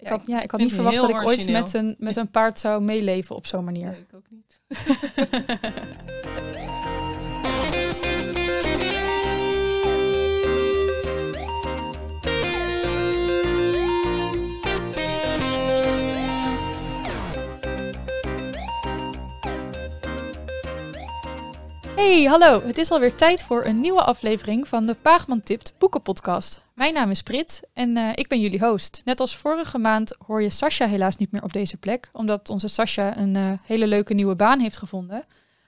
Ik had, ja, ik had niet verwacht dat ik ooit met een, met een paard zou meeleven op zo'n manier. Nee, ik ook niet. Hey, hallo. Het is alweer tijd voor een nieuwe aflevering van de Paagman Tipt Boekenpodcast. Mijn naam is Brit en uh, ik ben jullie host. Net als vorige maand hoor je Sascha helaas niet meer op deze plek, omdat onze Sascha een uh, hele leuke nieuwe baan heeft gevonden.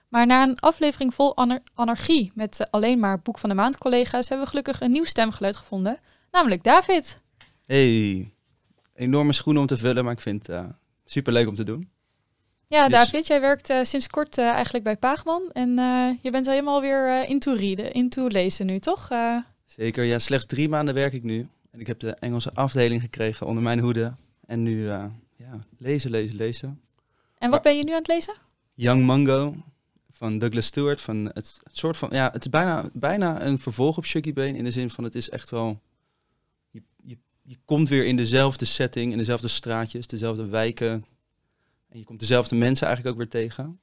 Maar na een aflevering vol anar anarchie met uh, alleen maar Boek van de Maand collega's hebben we gelukkig een nieuw stemgeluid gevonden, namelijk David. Hey, enorme schoenen om te vullen, maar ik vind het super leuk om te doen. Ja, dus... David, jij werkt uh, sinds kort uh, eigenlijk bij Paagman. En uh, je bent al helemaal weer into readen, into lezen nu, toch? Zeker, ja. Slechts drie maanden werk ik nu. En ik heb de Engelse afdeling gekregen onder mijn hoede. En nu, ja, lezen, lezen, lezen. En wat ben je nu aan het lezen? Young Mango van Douglas Stewart. Van het, het, soort van, ja, het is bijna, bijna een vervolg op Shuggy Bane. In de zin van, het is echt wel... Je, je, je komt weer in dezelfde setting, in dezelfde straatjes, dezelfde wijken en je komt dezelfde mensen eigenlijk ook weer tegen.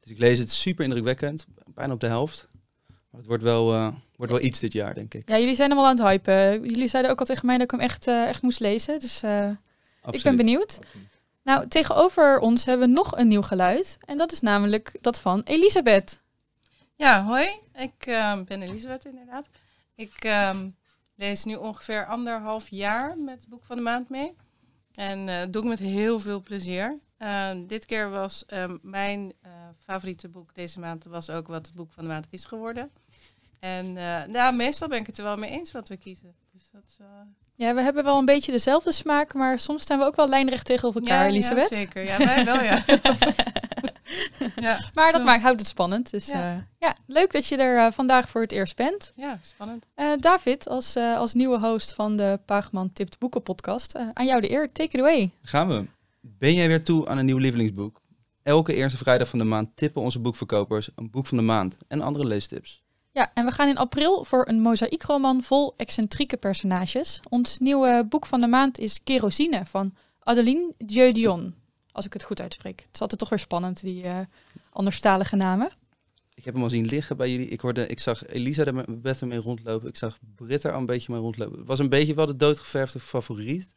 Dus ik lees het super indrukwekkend, bijna op de helft. Maar het wordt wel, uh, wordt wel iets dit jaar, denk ik. Ja, jullie zijn allemaal aan het hypen. Jullie zeiden ook al tegen mij dat ik hem echt, uh, echt moest lezen. Dus uh, ik ben benieuwd. Absoluut. Nou, tegenover ons hebben we nog een nieuw geluid. En dat is namelijk dat van Elisabeth. Ja, hoi. Ik ben Elisabeth inderdaad. Ik um, lees nu ongeveer anderhalf jaar met het Boek van de Maand mee. En dat doe ik met heel veel plezier. Uh, dit keer was um, mijn uh, favoriete boek deze maand was ook wat het boek van de maand is geworden. En uh, nou, meestal ben ik het er wel mee eens wat we kiezen. Dus dat is, ja, we hebben wel een beetje dezelfde smaak, maar soms staan we ook wel lijnrecht tegenover elkaar, ja, Elisabeth. Ja, zeker. Ja, wij wel, ja. ja maar dat maakt, houdt het spannend. Dus ja. ja leuk dat je er vandaag voor het eerst bent. Ja, spannend. David, als, als nieuwe host van de Paagman Tipt Boeken podcast, aan jou de eer. Take it away. Gaan we. Ben jij weer toe aan een nieuw lievelingsboek? Elke eerste vrijdag van de maand tippen onze boekverkopers een boek van de maand en andere leestips. Ja, en we gaan in april voor een mozaïekroman vol excentrieke personages. Ons nieuwe boek van de maand is Kerosine van Adeline Dieudion. Als ik het goed uitspreek. Het is altijd toch weer spannend, die uh, anderstalige namen. Ik heb hem al zien liggen bij jullie. Ik, hoorde, ik zag Elisa er met mee rondlopen. Ik zag Britt er al een beetje mee rondlopen. Het was een beetje wel de doodgeverfde favoriet.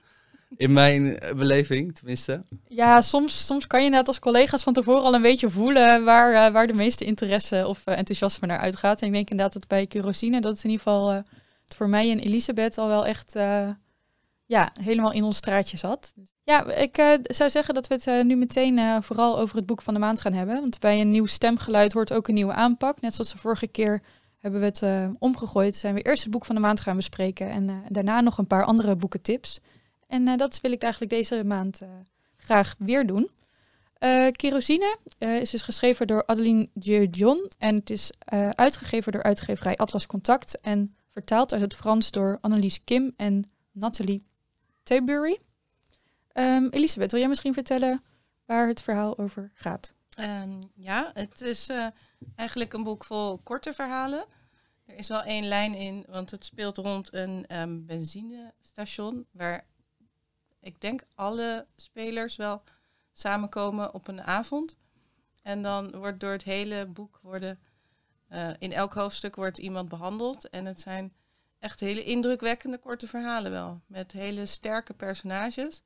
In mijn beleving, tenminste. Ja, soms, soms kan je net als collega's van tevoren al een beetje voelen waar, uh, waar de meeste interesse of uh, enthousiasme naar uitgaat. En ik denk inderdaad dat bij kerosine, dat het in ieder geval voor mij en Elisabeth al wel echt ja, helemaal in ons straatje zat. Ja, ik zou zeggen dat we het nu meteen vooral over het boek van de maand gaan hebben. Want bij een nieuw stemgeluid hoort ook een nieuwe aanpak. Net zoals de vorige keer hebben we het omgegooid. Zijn we eerst het boek van de maand gaan bespreken en daarna nog een paar andere boekentips. En uh, dat wil ik eigenlijk deze maand uh, graag weer doen. Uh, Kerosine is dus geschreven door Adeline Dieu-Dion en het is uitgegeven door uitgeverij Atlas Contact en vertaald uit het Frans door Annelies Kim en Nathalie Taybury. Um, Elisabeth, wil jij misschien vertellen waar het verhaal over gaat? Um, ja, het is eigenlijk een boek vol korte verhalen. Er is wel één lijn in, want het speelt rond een um, benzinestation waar ik denk alle spelers wel samenkomen op een avond. En dan wordt door het hele boek worden, uh, in elk hoofdstuk wordt iemand behandeld. En het zijn echt hele indrukwekkende korte verhalen wel. Met hele sterke personages.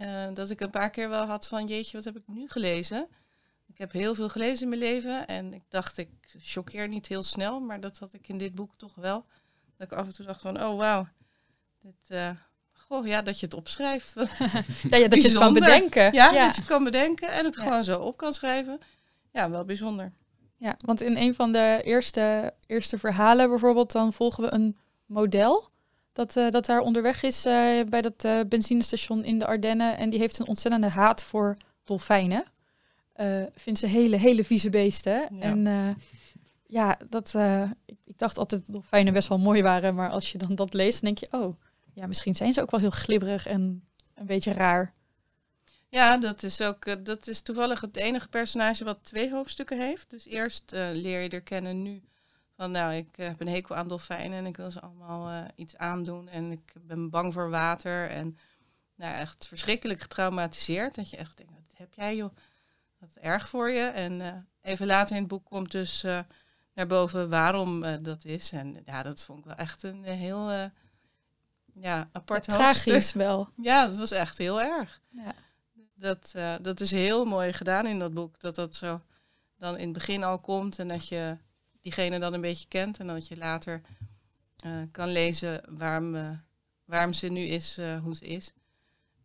Uh, dat ik een paar keer wel had van, jeetje, wat heb ik nu gelezen? Ik heb heel veel gelezen in mijn leven en ik dacht, ik choqueer niet heel snel, maar dat had ik in dit boek toch wel. Dat ik af en toe dacht van, oh wauw, dit, uh, ja, dat je het opschrijft. ja, ja, dat je het kan bedenken. Ja, dat je het kan bedenken en het gewoon zo op kan schrijven. Ja, wel bijzonder. Ja, want in een van de eerste, eerste verhalen bijvoorbeeld, dan volgen we een model. Dat, uh, dat daar onderweg is uh, bij dat uh, benzinestation in de Ardennen. En die heeft een ontzettende haat voor dolfijnen. vindt ze hele, hele vieze beesten. Ja. En ja, dat, ik, ik, dacht altijd dat dolfijnen best wel mooi waren. Maar als je dan dat leest, dan denk je, oh, ja, misschien zijn ze ook wel heel glibberig en een beetje raar. Ja, dat is ook uh, dat is toevallig het enige personage wat twee hoofdstukken heeft. Dus eerst uh, leer je er kennen nu van nou, ik uh, heb een hekel aan dolfijnen en ik wil ze allemaal iets aandoen en ik ben bang voor water en nou, echt verschrikkelijk getraumatiseerd. Dat je echt denkt, wat heb jij joh? Wat erg voor je. En eh, even later in het boek komt dus eh, naar boven waarom eh, dat is. En ja, dat vond ik wel echt een eh, heel eh, ja, apart hoofdstuk. Tragisch wel. Ja, dat was echt heel erg. Ja. Dat, eh, dat is heel mooi gedaan in dat boek. Dat dat zo dan in het begin al komt en dat je diegene dan een beetje kent. En dat je later eh, kan lezen waarom, eh, waarom ze nu is hoe ze is.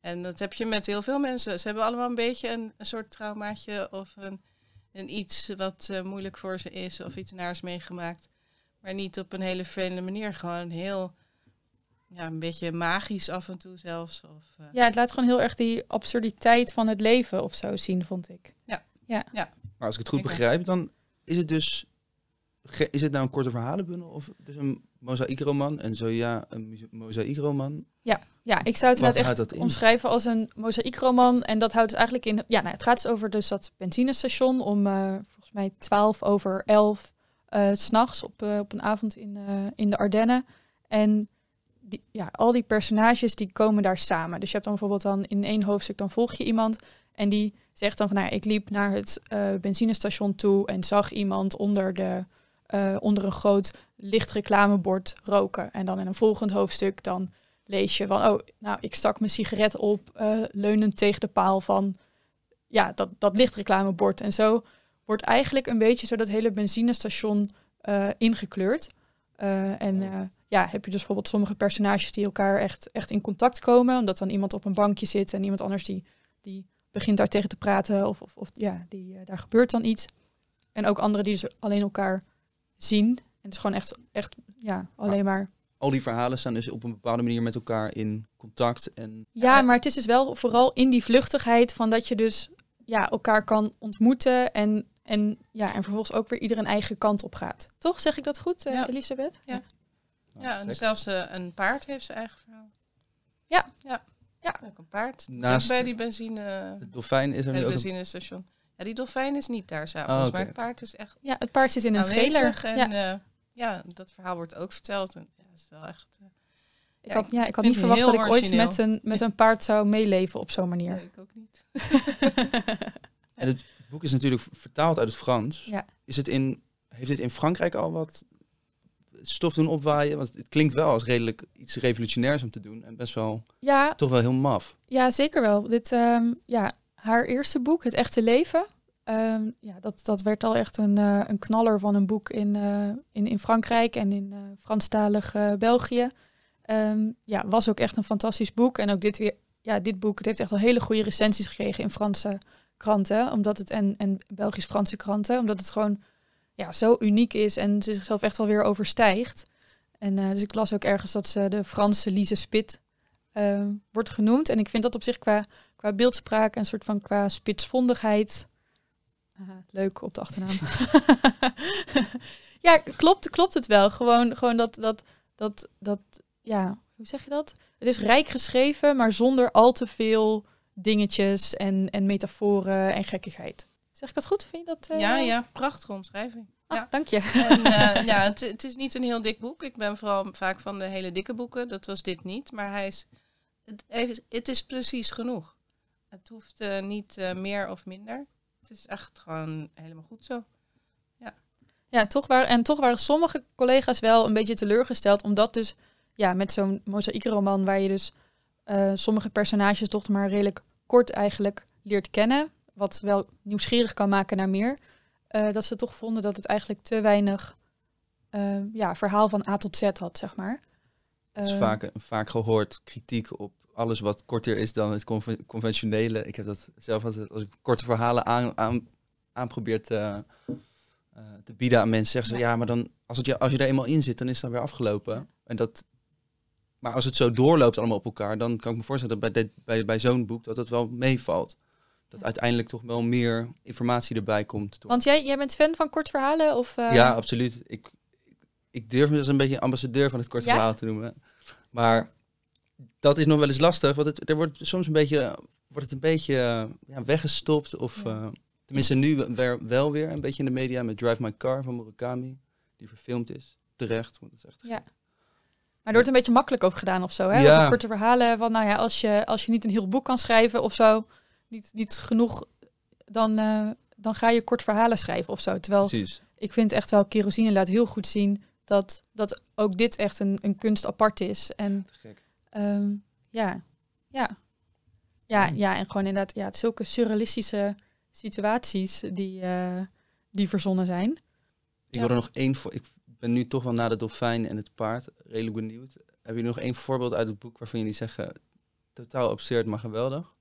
En dat heb je met heel veel mensen. Ze hebben allemaal een beetje een, een soort traumaatje of een, een iets wat moeilijk voor ze is of iets naars meegemaakt. Maar niet op een hele vervelende manier. Gewoon heel, ja, een beetje magisch af en toe zelfs. Of, eh, Ja, het laat gewoon heel erg die absurditeit van het leven of zo zien, vond ik. Maar als ik het goed begrijp, dan is het dus... Is het nou een korte verhalenbundel of dus een mozaïekroman? En zo ja, een mozaïekroman. Ja, ik zou het Wat echt dat omschrijven als een mozaïekroman. En dat houdt dus eigenlijk in... Ja, nou, het gaat dus over dus dat benzinestation om eh, volgens mij 12 over 11 eh, s s'nachts op, eh, op een avond in, eh, in de Ardennen. En die, ja, al die personages die komen daar samen. Dus je hebt dan bijvoorbeeld dan in één hoofdstuk dan volg je iemand en die zegt dan van nou, ik liep naar het eh, benzinestation toe en zag iemand onder, de, eh, onder een groot licht reclamebord roken. En dan in een volgend hoofdstuk dan lees je van oh, nou, ik stak mijn sigaret op, eh, leunend tegen de paal van ja, dat, dat lichtreclamebord. En zo wordt eigenlijk een beetje zo dat hele benzinestation ingekleurd. En ja, heb je dus bijvoorbeeld sommige personages die elkaar echt, echt in contact komen. Omdat dan iemand op een bankje zit en iemand anders die, die begint daar tegen te praten. Of, of, of ja, die, eh, daar gebeurt dan iets. En ook anderen die dus alleen elkaar zien. En het is gewoon echt, echt ja, alleen maar... Al die verhalen staan dus op een bepaalde manier met elkaar in contact. En Ja, Eh, maar het is dus wel vooral in die vluchtigheid van dat je dus ja, elkaar kan ontmoeten. En, en, ja, en vervolgens ook weer ieder een eigen kant op gaat. Toch? Zeg ik dat goed, eh, Ja. Elisabeth? Ja. Nou, Ja, en zelfs eh, een paard heeft zijn eigen verhaal. Ja. Ja. Ja. Ook een paard. Naast bij die benzine, de dolfijn is er nu het ook een... benzinestation. Ja, die dolfijn is niet daar s'avonds, Oh, maar het paard is echt Ja, het paard zit in een trailer. En ja. ja. ja, dat verhaal wordt ook verteld. En, ja, dat is wel echt... eh, Ik had, ja, ik had niet het verwacht dat ik ooit met een, met een paard zou meeleven op zo'n manier. nee, ik ook niet. En het boek is natuurlijk vertaald uit het Frans. Ja. Is het in, heeft dit in Frankrijk al wat stof doen opwaaien? Want het klinkt wel als redelijk iets revolutionairs om te doen. En best wel, Ja, toch wel heel maf. ja, zeker wel. Dit, ehm, ja, haar eerste boek, Het Echte Leven. ehm, ja, dat, dat werd al echt een, eh, een knaller van een boek in, eh, in, in Frankrijk en in eh, Franstalig België. Ehm, ja, was ook echt een fantastisch boek. En ook dit weer, ja, dit boek, het heeft echt al hele goede recensies gekregen in Franse kranten, omdat het en, en Belgisch-Franse kranten, omdat het gewoon ja, zo uniek is en ze zichzelf echt alweer overstijgt. En eh, dus ik las ook ergens dat ze de Franse Lise Spit eh, wordt genoemd. En ik vind dat op zich qua, qua beeldspraak en soort van qua spitsvondigheid. Aha, leuk op de achternaam. ja, klopt, klopt het wel. Gewoon, gewoon dat, dat, dat, dat, ja, hoe zeg je dat? Het is rijk geschreven, maar zonder al te veel dingetjes en, en metaforen en gekkigheid. Zeg ik dat goed? Vind je dat? eh, Ja, ja, prachtige omschrijving. Ja. dank je. En, eh, ja, het, het is niet een heel dik boek. Ik ben vooral vaak van de hele dikke boeken. Dat was dit niet. Maar hij is, het, is- het is precies genoeg. Het hoeft eh, niet meer of minder. Het is echt gewoon helemaal goed zo. Ja, toch waren, en toch waren sommige collega's wel een beetje teleurgesteld, omdat dus ja, met zo'n mozaïekroman waar je dus sommige personages toch maar redelijk kort eigenlijk leert kennen, wat wel nieuwsgierig kan maken naar meer, eh, dat ze toch vonden dat het eigenlijk te weinig eh, ja, verhaal van A tot Z had, zeg maar. Het is Eh, vaak, vaak gehoord kritiek op alles wat korter is dan het conven- conventionele. Ik heb dat zelf altijd, als ik korte verhalen aan, aan, aan probeer te, te bieden aan mensen, zeggen ze ja, maar dan als, het, je- als je er eenmaal in zit, dan is dan weer afgelopen. En dat, maar als het zo doorloopt allemaal op elkaar, dan kan ik me voorstellen dat bij, dit- bij, bij zo'n boek dat het wel meevalt. Dat uiteindelijk toch wel meer informatie erbij komt. door- Want jij, jij bent fan van kort verhalen? Of, eh, ja, absoluut. Ik, ik durf me dus een beetje ambassadeur van het korte Ja? verhaal te noemen. Maar dat is nog wel eens lastig, want het, er wordt soms een beetje, wordt het een beetje eh, ja, weggestopt. Of Ja. eh, tenminste nu wel, wel weer een beetje in de media met Drive My Car van Murakami, die verfilmd is. Terecht, want het is echt Ja. Maar er wordt een beetje makkelijk over gedaan of zo. Hè? Ja. Korte verhalen. Van, nou ja, als je, als je niet een heel boek kan schrijven of zo, niet, niet genoeg, dan, eh, dan ga je kort verhalen schrijven of zo. Terwijl Precies. ik vind echt wel, kerosine laat heel goed zien dat, dat ook dit echt een, een kunst apart is. En ehm, ja, ja. Ja, ja, en gewoon inderdaad, ja, zulke surrealistische situaties die, eh, die verzonnen zijn. Ik Ja. wil er nog één voor. Ik ben nu toch wel na de dolfijn en het paard redelijk benieuwd. Heb je nog één voorbeeld uit het boek waarvan jullie zeggen totaal absurd, maar geweldig?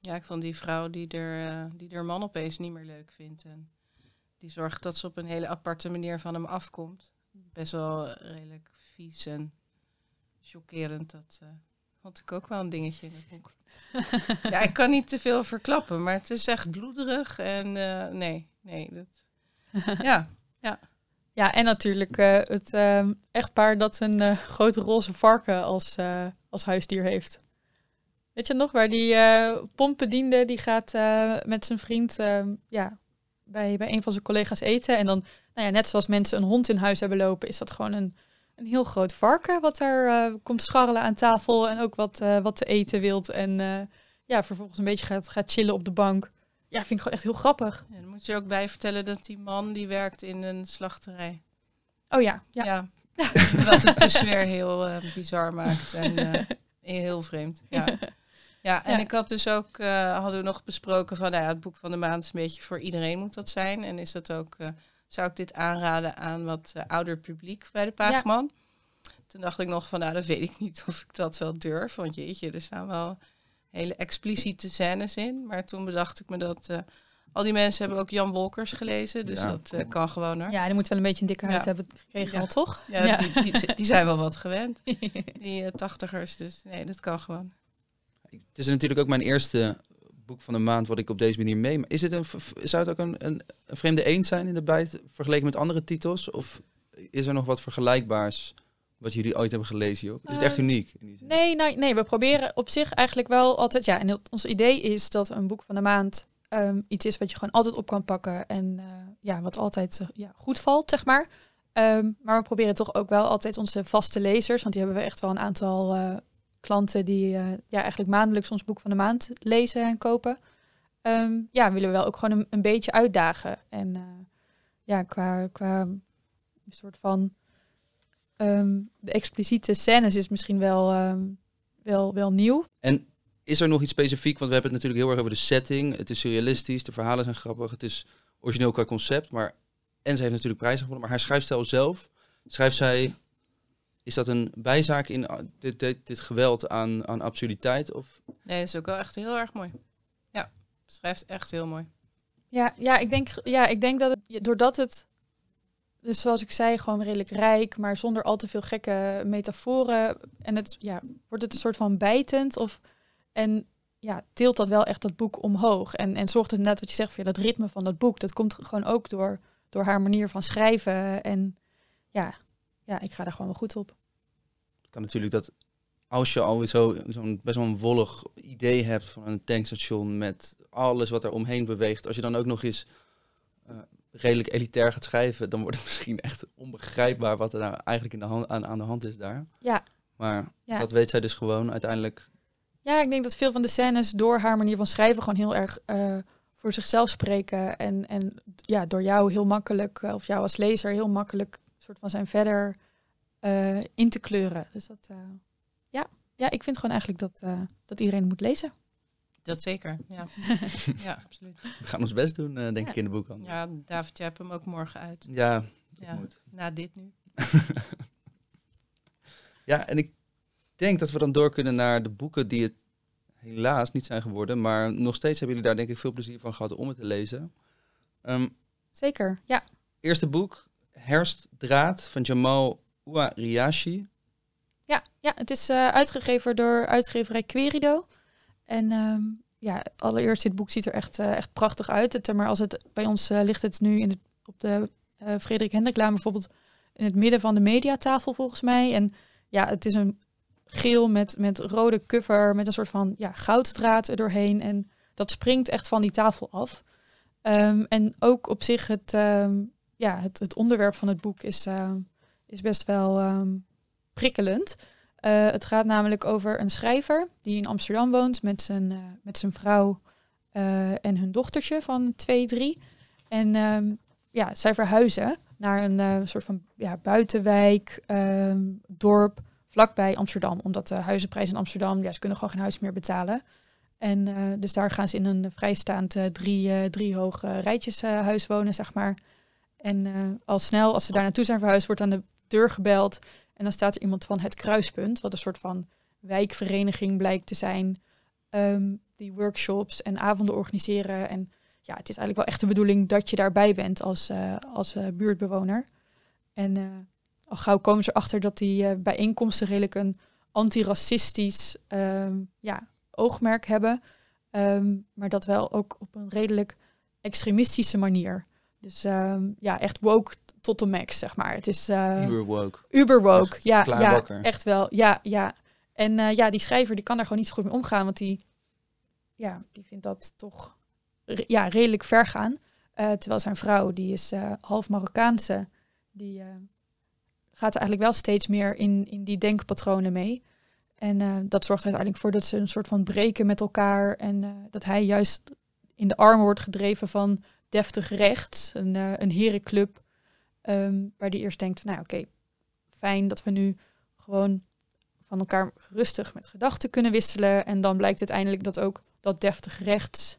Ja, ik vond die vrouw die er, eh, die er man opeens niet meer leuk vindt. En die zorgt dat ze op een hele aparte manier van hem afkomt. Best wel redelijk vies en chockerend. Dat eh, vond ik ook wel een dingetje in het boek. ja, ik kan niet te veel verklappen, maar het is echt bloederig. En eh, nee, nee. Dat... Ja, Ja, en natuurlijk eh, het ehm, echtpaar dat een grote roze varken als, als huisdier heeft. Weet je nog, waar die eh pompbediende, die gaat eh, met zijn vriend ehm, ja, bij, bij een van zijn collega's eten. En dan, nou ja, net zoals mensen een hond in huis hebben lopen, is dat gewoon een, een heel groot varken wat daar eh, komt scharrelen aan tafel en ook wat, wat te eten wilt. En ja, vervolgens een beetje gaat, gaat chillen op de bank. Ja, vind ik gewoon echt heel grappig. en dan moet je ook bij vertellen dat die man die werkt in een slachterij. Oh ja, ja. Ja. Wat het dus weer heel bizar maakt en heel vreemd. Ja. Ja, en Ja. ik had dus ook, eh, hadden we nog besproken van, nou ja, het boek van de maand is een beetje voor iedereen moet dat zijn. En is dat ook, eh, zou ik dit aanraden aan wat eh, ouder publiek bij de Paagman? Toen dacht ik nog van, nou, dat weet ik niet of ik dat wel durf. Want jeetje, er staan wel hele expliciete scènes in. Maar toen bedacht ik me dat eh, al die mensen hebben ook Jan Wolkers gelezen. Dus Ja. dat kan gewoon hoor. Ja, die moet wel een beetje een dikke huid Ja. hebben gekregen Ja. al, toch? Ja, Die, die, die zijn wel wat gewend, die tachtigers. Dus nee, dat kan gewoon. Het is natuurlijk ook mijn eerste boek van de maand wat ik op deze manier mee. Is het een, zou het ook een, een, een vreemde eend zijn in de bijt vergeleken met andere titels? Of is er nog wat vergelijkbaars wat jullie ooit hebben gelezen? Joh? Is het echt Eh, uniek? In die zin? Nee, nou, nee, we proberen op zich eigenlijk wel altijd. Ja, en ons idee is dat een boek van de maand ehm, iets is wat je gewoon altijd op kan pakken. En eh, ja, wat altijd eh, ja, goed valt, zeg maar. Ehm, maar we proberen toch ook wel altijd onze vaste lezers. Want die hebben we echt wel een aantal eh, klanten die eh, ja, eigenlijk maandelijks ons boek van de maand lezen en kopen. Ehm, ja, willen we wel ook gewoon een, beetje uitdagen. En eh, ja, qua, qua soort van ehm, de expliciete scènes is misschien wel, ehm, wel, wel nieuw. En is er nog iets specifiek? Want we hebben het natuurlijk heel erg over de setting. Het is surrealistisch, de verhalen zijn grappig. Het is origineel qua concept. Maar, en ze heeft natuurlijk prijzen gewonnen. Maar haar schrijfstijl zelf, schrijft zij... Is dat een bijzaak in ah, dit, dit, dit geweld aan, aan absurditeit? Of Nee, dat is ook wel echt heel erg mooi. Ja, schrijft echt heel mooi. Ja, ja, ik denk, ja, ik denk dat het, doordat het, dus zoals ik zei, gewoon redelijk rijk, maar zonder al te veel gekke metaforen. En het, ja, wordt het een soort van bijtend of, en ja, tilt dat wel echt dat boek omhoog. En, en zorgt het net wat je zegt, ja, dat ritme van dat boek, dat komt gewoon ook door, door haar manier van schrijven. En ja, ja, ik ga daar gewoon wel goed op. kan natuurlijk dat als je al zo, zo'n best wel een wollig idee hebt van een tankstation met alles wat er omheen beweegt, als je dan ook nog eens eh, redelijk elitair gaat schrijven, dan wordt het misschien echt onbegrijpbaar wat er nou eigenlijk in de hand, aan, aan de hand is daar. Ja. Maar Ja. dat weet zij dus gewoon uiteindelijk. Ja, ik denk dat veel van de scènes door haar manier van schrijven gewoon heel erg eh, voor zichzelf spreken. En, en ja, door jou heel makkelijk, eh, of jou als lezer heel makkelijk, soort van zijn verder eh, in te kleuren. Dus dat, eh, ja. ja, ik vind gewoon eigenlijk dat, eh, dat iedereen moet lezen. Dat zeker, ja. ja, absoluut. We gaan ons best doen, eh, denk Ja. ik, in de boekhandel. Ja, David, jij hebt hem ook morgen uit. Ja, dat Ja, moet. na dit nu. Ja, en ik denk dat we dan door kunnen naar de boeken die het helaas niet zijn geworden. Maar nog steeds hebben jullie daar denk ik veel plezier van gehad om het te lezen. Ehm, Zeker, ja. eerste boek, Herfstdraad van Jamal Ouariashi. Ja, ja het is eh, uitgegeven door uitgeverij Querido. En ehm, ja, allereerst, dit boek ziet er echt, eh, echt prachtig uit. Het, maar als het bij ons eh, ligt het nu in op de Frederik Hendriklaan bijvoorbeeld in het midden van de mediatafel volgens mij. En ja, het is een geel met, met rode cover met een soort van ja, gouddraad er doorheen. En dat springt echt van die tafel af. Ehm, en ook op zich het, ehm, ja, het, het onderwerp van het boek is, is best wel ehm, prikkelend. Eh, het gaat namelijk over een schrijver die in Amsterdam woont met zijn, eh, met zijn vrouw eh, en hun dochtertje van twee, drie. En ehm, ja, zij verhuizen naar een soort van ja, buitenwijk, ehm, dorp, vlakbij Amsterdam. Omdat de huizenprijs in Amsterdam, ja, ze kunnen gewoon geen huis meer betalen. En dus daar gaan ze in een vrijstaand drie, drie hoge rijtjeshuis wonen, zeg maar. En al snel, als ze daar naartoe zijn verhuisd, wordt aan de deur gebeld. En dan staat er iemand van het kruispunt, wat een soort van wijkvereniging blijkt te zijn. ehm, die workshops en avonden organiseren. En ja, het is eigenlijk wel echt de bedoeling dat je daarbij bent als, eh, als eh, buurtbewoner. En eh, al gauw komen ze erachter dat die bijeenkomsten redelijk een antiracistisch ehm, ja, oogmerk hebben. Ehm, maar dat wel ook op een redelijk extremistische manier. Dus ehm, ja, echt woke tot de max, zeg maar. Het is eh, Uber woke. uber woke. Ja, ja wakker. echt wel. Ja, ja. En eh, ja, die schrijver die kan daar gewoon niet zo goed mee omgaan, want die, ja, die vindt dat toch re- ja, redelijk ver gaan. Eh, terwijl zijn vrouw, die is half Marokkaanse, die gaat er eigenlijk wel steeds meer in, in die denkpatronen mee. En dat zorgt er uiteindelijk voor dat ze een soort van breken met elkaar. En dat hij juist in de armen wordt gedreven van deftig rechts, een, eh, een herenclub. ehm, waar die eerst denkt, nou oké, fijn dat we nu gewoon van elkaar rustig met gedachten kunnen wisselen. En dan blijkt uiteindelijk dat ook dat deftig rechts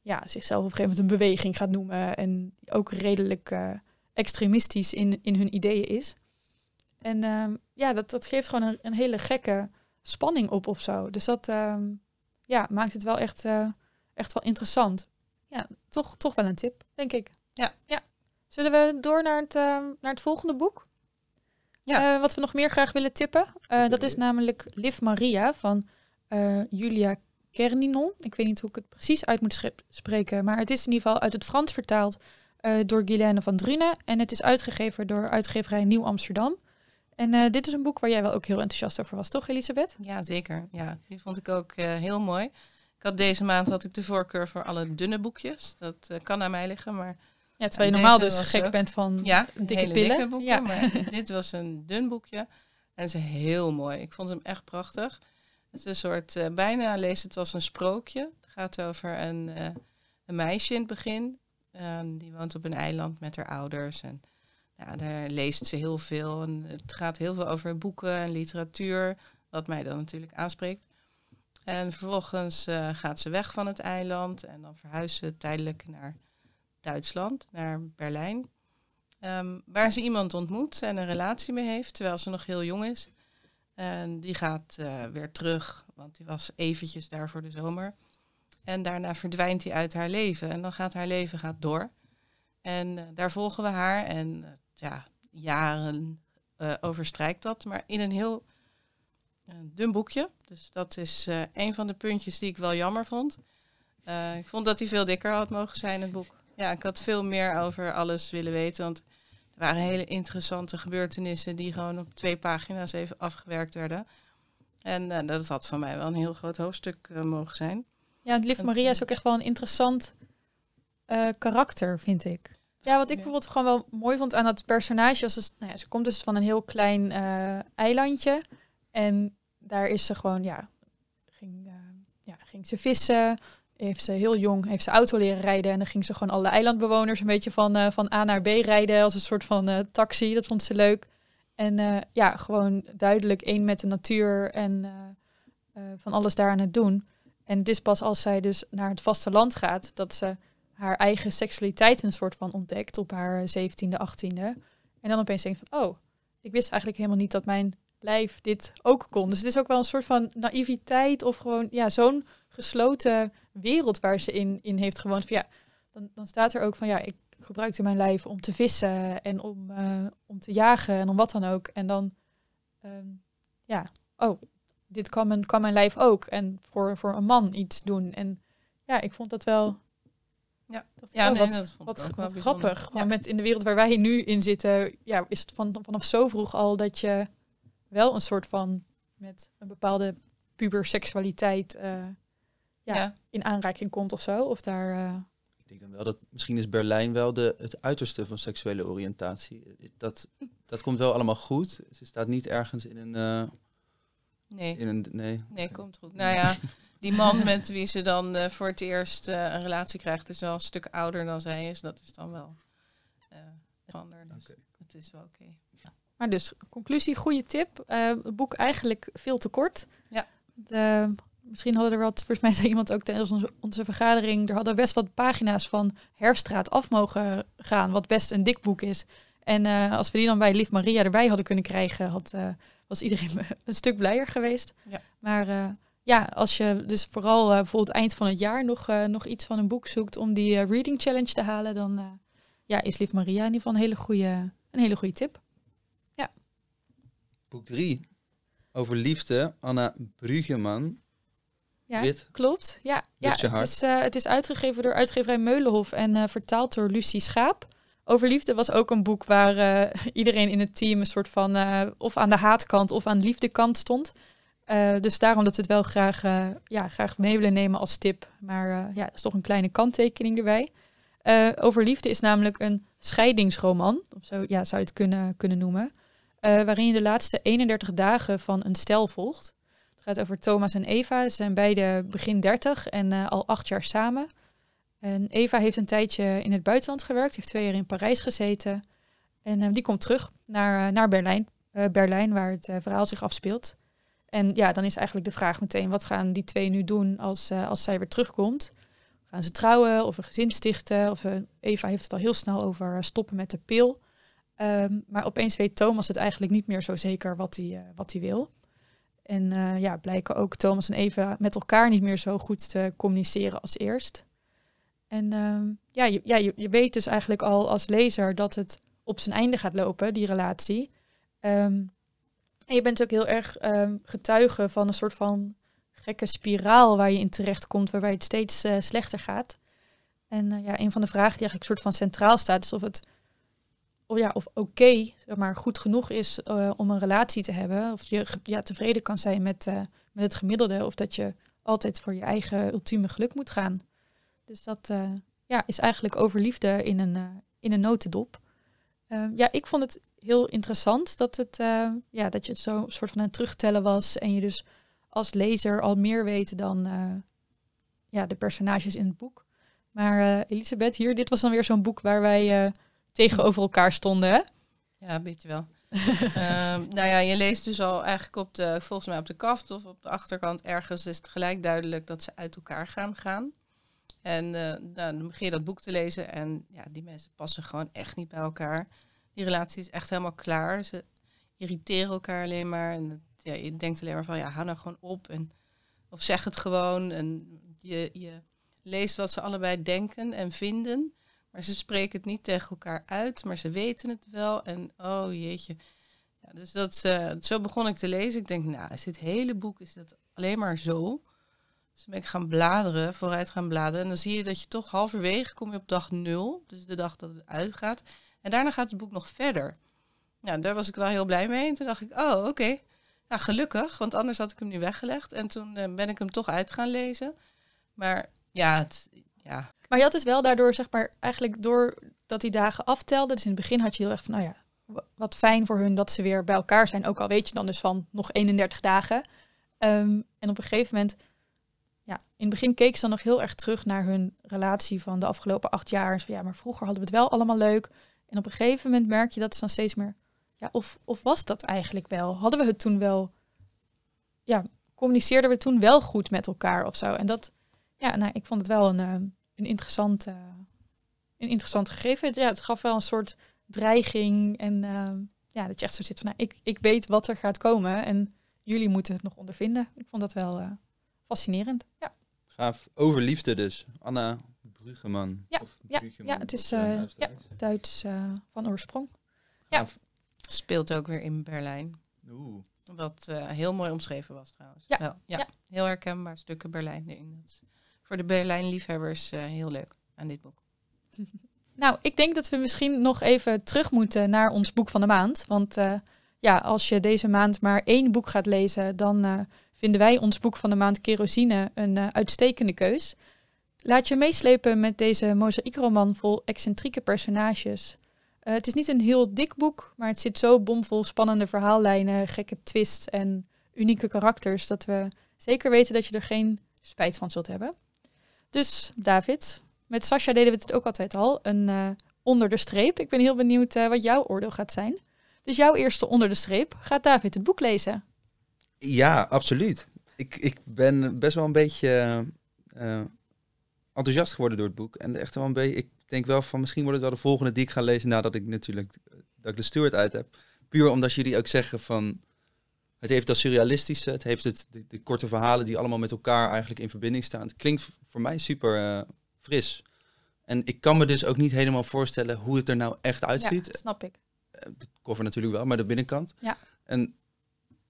ja, zichzelf op een gegeven moment een beweging gaat noemen. En ook redelijk eh, extremistisch in, in hun ideeën is. En ehm, ja, dat, dat geeft gewoon een, een hele gekke spanning op of zo. Dus dat ehm, ja, maakt het wel echt, eh, echt wel interessant. Ja, toch, toch wel een tip, denk ik. Ja. ja. Zullen we door naar het, ehm, naar het volgende boek? Ja. Eh, wat we nog meer graag willen tippen. Eh, dat is namelijk Liv Maria van eh, Julia Kerninon. Ik weet niet hoe ik het precies uit moet spreken. Maar het is in ieder geval uit het Frans vertaald eh, door Guylaine van Drunen. En het is uitgegeven door uitgeverij Nieuw Amsterdam. En eh, dit is een boek waar jij wel ook heel enthousiast over was, toch Elisabeth? Ja, zeker. Ja, die vond ik ook eh, heel mooi. Had deze maand had ik de voorkeur voor alle dunne boekjes. Dat eh, kan aan mij liggen, maar Ja, terwijl je En normaal dus gek ook- bent van ja, dikke pillen. dikke boeken. Ja. Maar dit was een dun boekje en ze heel mooi. Ik vond hem echt prachtig. Het is een soort, eh, bijna leest het als een sprookje. Het gaat over een, eh, een meisje in het begin. En die woont op een eiland met haar ouders. En ja, daar leest ze heel veel. En het gaat heel veel over boeken en literatuur. Wat mij dan natuurlijk aanspreekt. En vervolgens eh, gaat ze weg van het eiland. En dan verhuist ze tijdelijk naar Duitsland, naar Berlijn. Ehm, waar ze iemand ontmoet en een relatie mee heeft, terwijl ze nog heel jong is. En die gaat eh, weer terug, want die was eventjes daar voor de zomer. En daarna verdwijnt hij uit haar leven. En dan gaat haar leven gaat door. En eh, daar volgen we haar. En ja, jaren overstrijkt dat. Maar in een heel eh, dun boekje. Dus dat is eh, een van de puntjes die ik wel jammer vond. Eh, ik vond dat hij veel dikker had mogen zijn, het boek. Ja, ik had veel meer over alles willen weten. Want er waren hele interessante gebeurtenissen die gewoon op twee pagina's even afgewerkt werden. En eh, dat had van mij wel een heel groot hoofdstuk mogen zijn. Ja, Het, Maria eh, is ook echt wel een interessant karakter, vind ik. Ja, wat ik bijvoorbeeld gewoon wel mooi vond aan dat personage, was dus, nou ja, ze komt dus van een heel klein eilandje. En daar is ze gewoon, ja, ging, eh, ja, ging ze vissen. Heeft ze heel jong, heeft ze auto leren rijden. En dan ging ze gewoon alle eilandbewoners een beetje van, eh, van A naar B rijden als een soort van eh, taxi. Dat vond ze leuk. En ja, gewoon duidelijk één met de natuur en van alles daar aan het doen. En het is pas als zij dus naar het vasteland gaat dat ze haar eigen seksualiteit een soort van ontdekt op haar zeventiende, achttiende. En dan opeens denkt van, oh, ik wist eigenlijk helemaal niet dat mijn lijf dit ook kon. Dus het is ook wel een soort van naïviteit of gewoon ja, zo'n gesloten wereld waar ze in, in heeft gewoond. Van, ja, dan, dan staat er ook van ja, ik gebruikte mijn lijf om te vissen en om, eh, om te jagen en om wat dan ook. En dan, ehm, ja, oh, dit kan mijn, kan mijn lijf ook. En voor, voor een man iets doen. En ja, ik vond dat wel. Ja. ik, Ja, nee, wat, dat vond wat, ook wel wat bijzonder. grappig. Ja. met in de wereld waar wij nu in zitten, ja, is het van, vanaf zo vroeg al dat je wel een soort van met een bepaalde puberseksualiteit eh ja, Ja. in aanraking komt of zo. Of daar. eh, Ik denk dan wel dat misschien is Berlijn wel de, het uiterste van seksuele oriëntatie. Dat, dat komt wel allemaal goed. Ze staat niet ergens in een... eh, Nee, in een nee. nee, komt goed. Nou ja, die man met wie ze dan eh, voor het eerst eh, een relatie krijgt, is wel een stuk ouder dan zij is. Dat is dan wel eh ander. Dus het is wel oké. Maar dus, conclusie, goede tip. Eh, het boek eigenlijk veel te kort. Ja. De, misschien hadden er wat, volgens mij zei iemand ook tijdens onze, onze vergadering, er hadden best wat pagina's van Herstraat af mogen gaan, wat best een dik boek is. En eh, als we die dan bij Lief Maria erbij hadden kunnen krijgen, had, eh, was iedereen een stuk blijer geweest. Ja. Maar eh, ja, als je dus vooral eh, bijvoorbeeld eind van het jaar nog, eh, nog iets van een boek zoekt om die eh, reading challenge te halen, dan eh, ja, is Lief Maria in ieder geval een hele goede, een hele goede tip. Boek 3. Over liefde. Anna Bruggeman. Ja, klopt. Ja, ja het, is, eh, het is uitgegeven door uitgeverij Meulenhof en eh, vertaald door Lucie Schaap. Over liefde was ook een boek waar eh, iedereen in het team een soort van of aan de haatkant of aan de liefdekant stond. Dus daarom dat we het wel graag, ja, graag mee willen nemen als tip. Maar ja, dat is toch een kleine kanttekening erbij. Over liefde is namelijk een scheidingsroman, of zo ja, zou je het kunnen, kunnen noemen. Eh, waarin je de laatste 31 dagen van een stel volgt. Het gaat over Thomas en Eva. Ze zijn beide begin 30 en eh, al acht jaar samen. En Eva heeft een tijdje in het buitenland gewerkt, heeft twee jaar in Parijs gezeten. En eh, die komt terug naar, naar Berlijn, Berlijn, waar het verhaal zich afspeelt. En ja, dan is eigenlijk de vraag meteen, wat gaan die twee nu doen als, als zij weer terugkomt? Gaan ze trouwen of een gezin stichten? Of Eva heeft het al heel snel over stoppen met de pil. Ehm, maar opeens weet Thomas het eigenlijk niet meer zo zeker wat hij, eh, wat hij wil. En eh, ja, blijken ook Thomas en Eva met elkaar niet meer zo goed te communiceren als eerst. En ehm, ja, je, ja je, je weet dus eigenlijk al als lezer dat het op zijn einde gaat lopen, die relatie. Ehm, en je bent ook heel erg getuige van een soort van gekke spiraal waar je in terecht komt, waarbij het steeds eh, slechter gaat. En ja, een van de vragen die eigenlijk soort van centraal staat, is of het of ja, of oké, zeg maar, goed genoeg is eh, om een relatie te hebben. Of je ja, tevreden kan zijn met, eh, met het gemiddelde. Of dat je altijd voor je eigen ultieme geluk moet gaan. Dus dat eh, ja, is eigenlijk over liefde in een, in een notendop. Ehm, ja, ik vond het heel interessant dat, het, ja, dat je het zo een soort van het terugtellen was. En je dus als lezer al meer weet dan ja, de personages in het boek. Maar Elisabeth, hier, dit was dan weer zo'n boek waar wij tegenover elkaar stonden. Hè? Ja, een beetje wel. Ehm, nou ja, je leest dus al eigenlijk op de, volgens mij op de kaft of op de achterkant ergens is het gelijk duidelijk dat ze uit elkaar gaan gaan. En nou, dan begin je dat boek te lezen en ja, die mensen passen gewoon echt niet bij elkaar. Die relatie is echt helemaal klaar. Ze irriteren elkaar alleen maar. En het- ja, je denkt alleen maar van, ja, hou nou gewoon op. En, of zeg het gewoon. En je, je leest wat ze allebei denken en vinden. Maar ze spreken het niet tegen elkaar uit, maar ze weten het wel. En oh jeetje. Ja, dus dat, eh, zo begon ik te lezen. Ik denk, nou, is dit hele boek is dat alleen maar zo? Dus ben ik gaan bladeren, vooruit gaan bladeren. En dan zie je dat je toch halverwege kom je op dag nul. Dus de dag dat het uitgaat. En daarna gaat het boek nog verder. Ja, daar was ik wel heel blij mee. En toen dacht ik, oh, oké. Ja, gelukkig, want anders had ik hem nu weggelegd. En toen eh, ben ik hem toch uit gaan lezen. Maar ja, het, ja, Maar je had dus wel daardoor, zeg maar, eigenlijk door dat die dagen aftelden. Dus in het begin had je heel erg van, nou ja, wa- wat fijn voor hun dat ze weer bij elkaar zijn. Ook al weet je dan dus van nog 31 dagen. Ehm, en op een gegeven moment, ja, in het begin keek ze dan nog heel erg terug naar hun relatie van de afgelopen acht jaar. Van, ja, maar vroeger hadden we het wel allemaal leuk. En op een gegeven moment merk je dat ze dan steeds meer, ja, of, of was dat eigenlijk wel? Hadden we het toen wel, ja, communiceerden we toen wel goed met elkaar of zo? En dat, ja, nou, ik vond het wel een, ehm, een interessant, eh, een interessant gegeven. Ja, het gaf wel een soort dreiging en ehm, ja, dat je echt zo zit van, nou, ik, ik weet wat er gaat komen en jullie moeten het nog ondervinden. Ik vond dat wel eh, fascinerend. Ja, Gaaf. Over liefde dus. Anna Bruggeman. Ja, Of ja, Bruggeman, ja, het is, eh, uitspreekt. Duits eh, van oorsprong. ja. Speelt ook weer in Berlijn. Oeh. Wat eh, heel mooi omschreven was trouwens. Ja, Wel, ja. ja. Heel herkenbaar stukken Berlijn erin. Dat is voor de Berlijn-liefhebbers eh, heel leuk aan dit boek. Nou, ik denk dat we misschien nog even terug moeten naar ons boek van de maand. Want eh, ja, als je deze maand maar één boek gaat lezen, dan eh, vinden wij ons boek van de maand Kerosine een uitstekende keus. laat je meeslepen met deze mozaïekroman vol excentrieke personages. Het is niet een heel dik boek, maar het zit zo bomvol spannende verhaallijnen, gekke twists en unieke karakters dat we zeker weten dat je er geen spijt van zult hebben. Dus David, met Sascha deden we het ook altijd al, een eh, onder de streep. Ik ben heel benieuwd eh, wat jouw oordeel gaat zijn. Dus jouw eerste onder de streep gaat David het boek lezen. Ja, absoluut. Ik, ik ben best wel een beetje eh, enthousiast geworden door het boek. En echt wel een beetje, ik denk wel van misschien wordt het wel de volgende die ik ga lezen nadat ik natuurlijk dat de Stewart uit heb. Puur omdat jullie ook zeggen van het heeft dat surrealistische, het heeft het, de, de korte verhalen die allemaal met elkaar eigenlijk in verbinding staan. Het klinkt voor mij super eh, fris. En ik kan me dus ook niet helemaal voorstellen hoe het er nou echt uitziet. Ja, snap ik. Eh, De cover natuurlijk wel, maar de binnenkant. Ja. En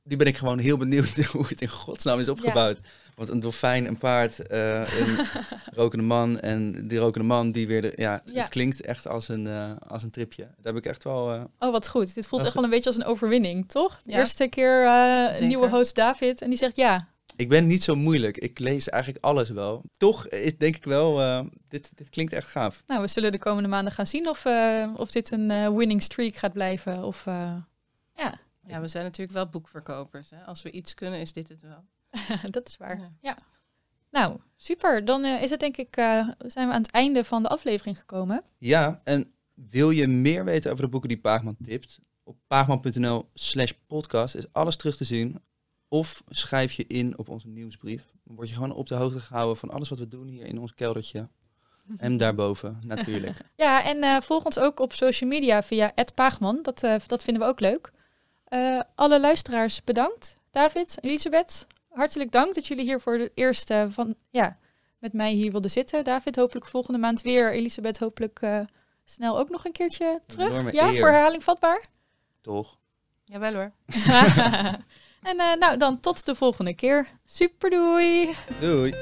die ben ik gewoon heel benieuwd hoe het in godsnaam is opgebouwd. Want een dolfijn, een paard, eh, een rokende man en die rokende man die weer de, ja, Ja. het klinkt echt als een, eh, als een tripje. Daar heb ik echt wel. eh, Oh, wat goed. Dit voelt echt wel een beetje als een overwinning, toch? De Ja. eerste keer eh, een nieuwe host David en die zegt ja. ik ben niet zo moeilijk. Ik lees eigenlijk alles wel. Toch is, denk ik wel, eh, dit, dit klinkt echt gaaf. Nou, we zullen de komende maanden gaan zien of, eh, of dit een eh, winning streak gaat blijven. Of, eh, ja, Ja, we zijn natuurlijk wel boekverkopers. Hè? Als we iets kunnen, is dit het wel. dat is waar. Ja. Ja. Nou, super. Dan eh, is het denk ik, eh, zijn we aan het einde van de aflevering gekomen. Ja, en wil je meer weten over de boeken die Paagman tipt? Op paagman.nl slash podcast is alles terug te zien. Of schrijf je in op onze nieuwsbrief. Dan word je gewoon op de hoogte gehouden van alles wat we doen hier in ons keldertje. En daarboven natuurlijk. Ja, en eh, volg ons ook op social media via @paagman. Dat, eh, dat vinden we ook leuk. Eh, alle luisteraars bedankt. David, Elisabeth, hartelijk dank dat jullie hier voor het eerst eh, van, ja, met mij hier wilden zitten. David, hopelijk volgende maand weer. Elisabeth, hopelijk eh, snel ook nog een keertje terug. Ja, eer. voor herhaling vatbaar. Toch? Jawel hoor. en eh, nou, dan tot de volgende keer. Super doei! Doei!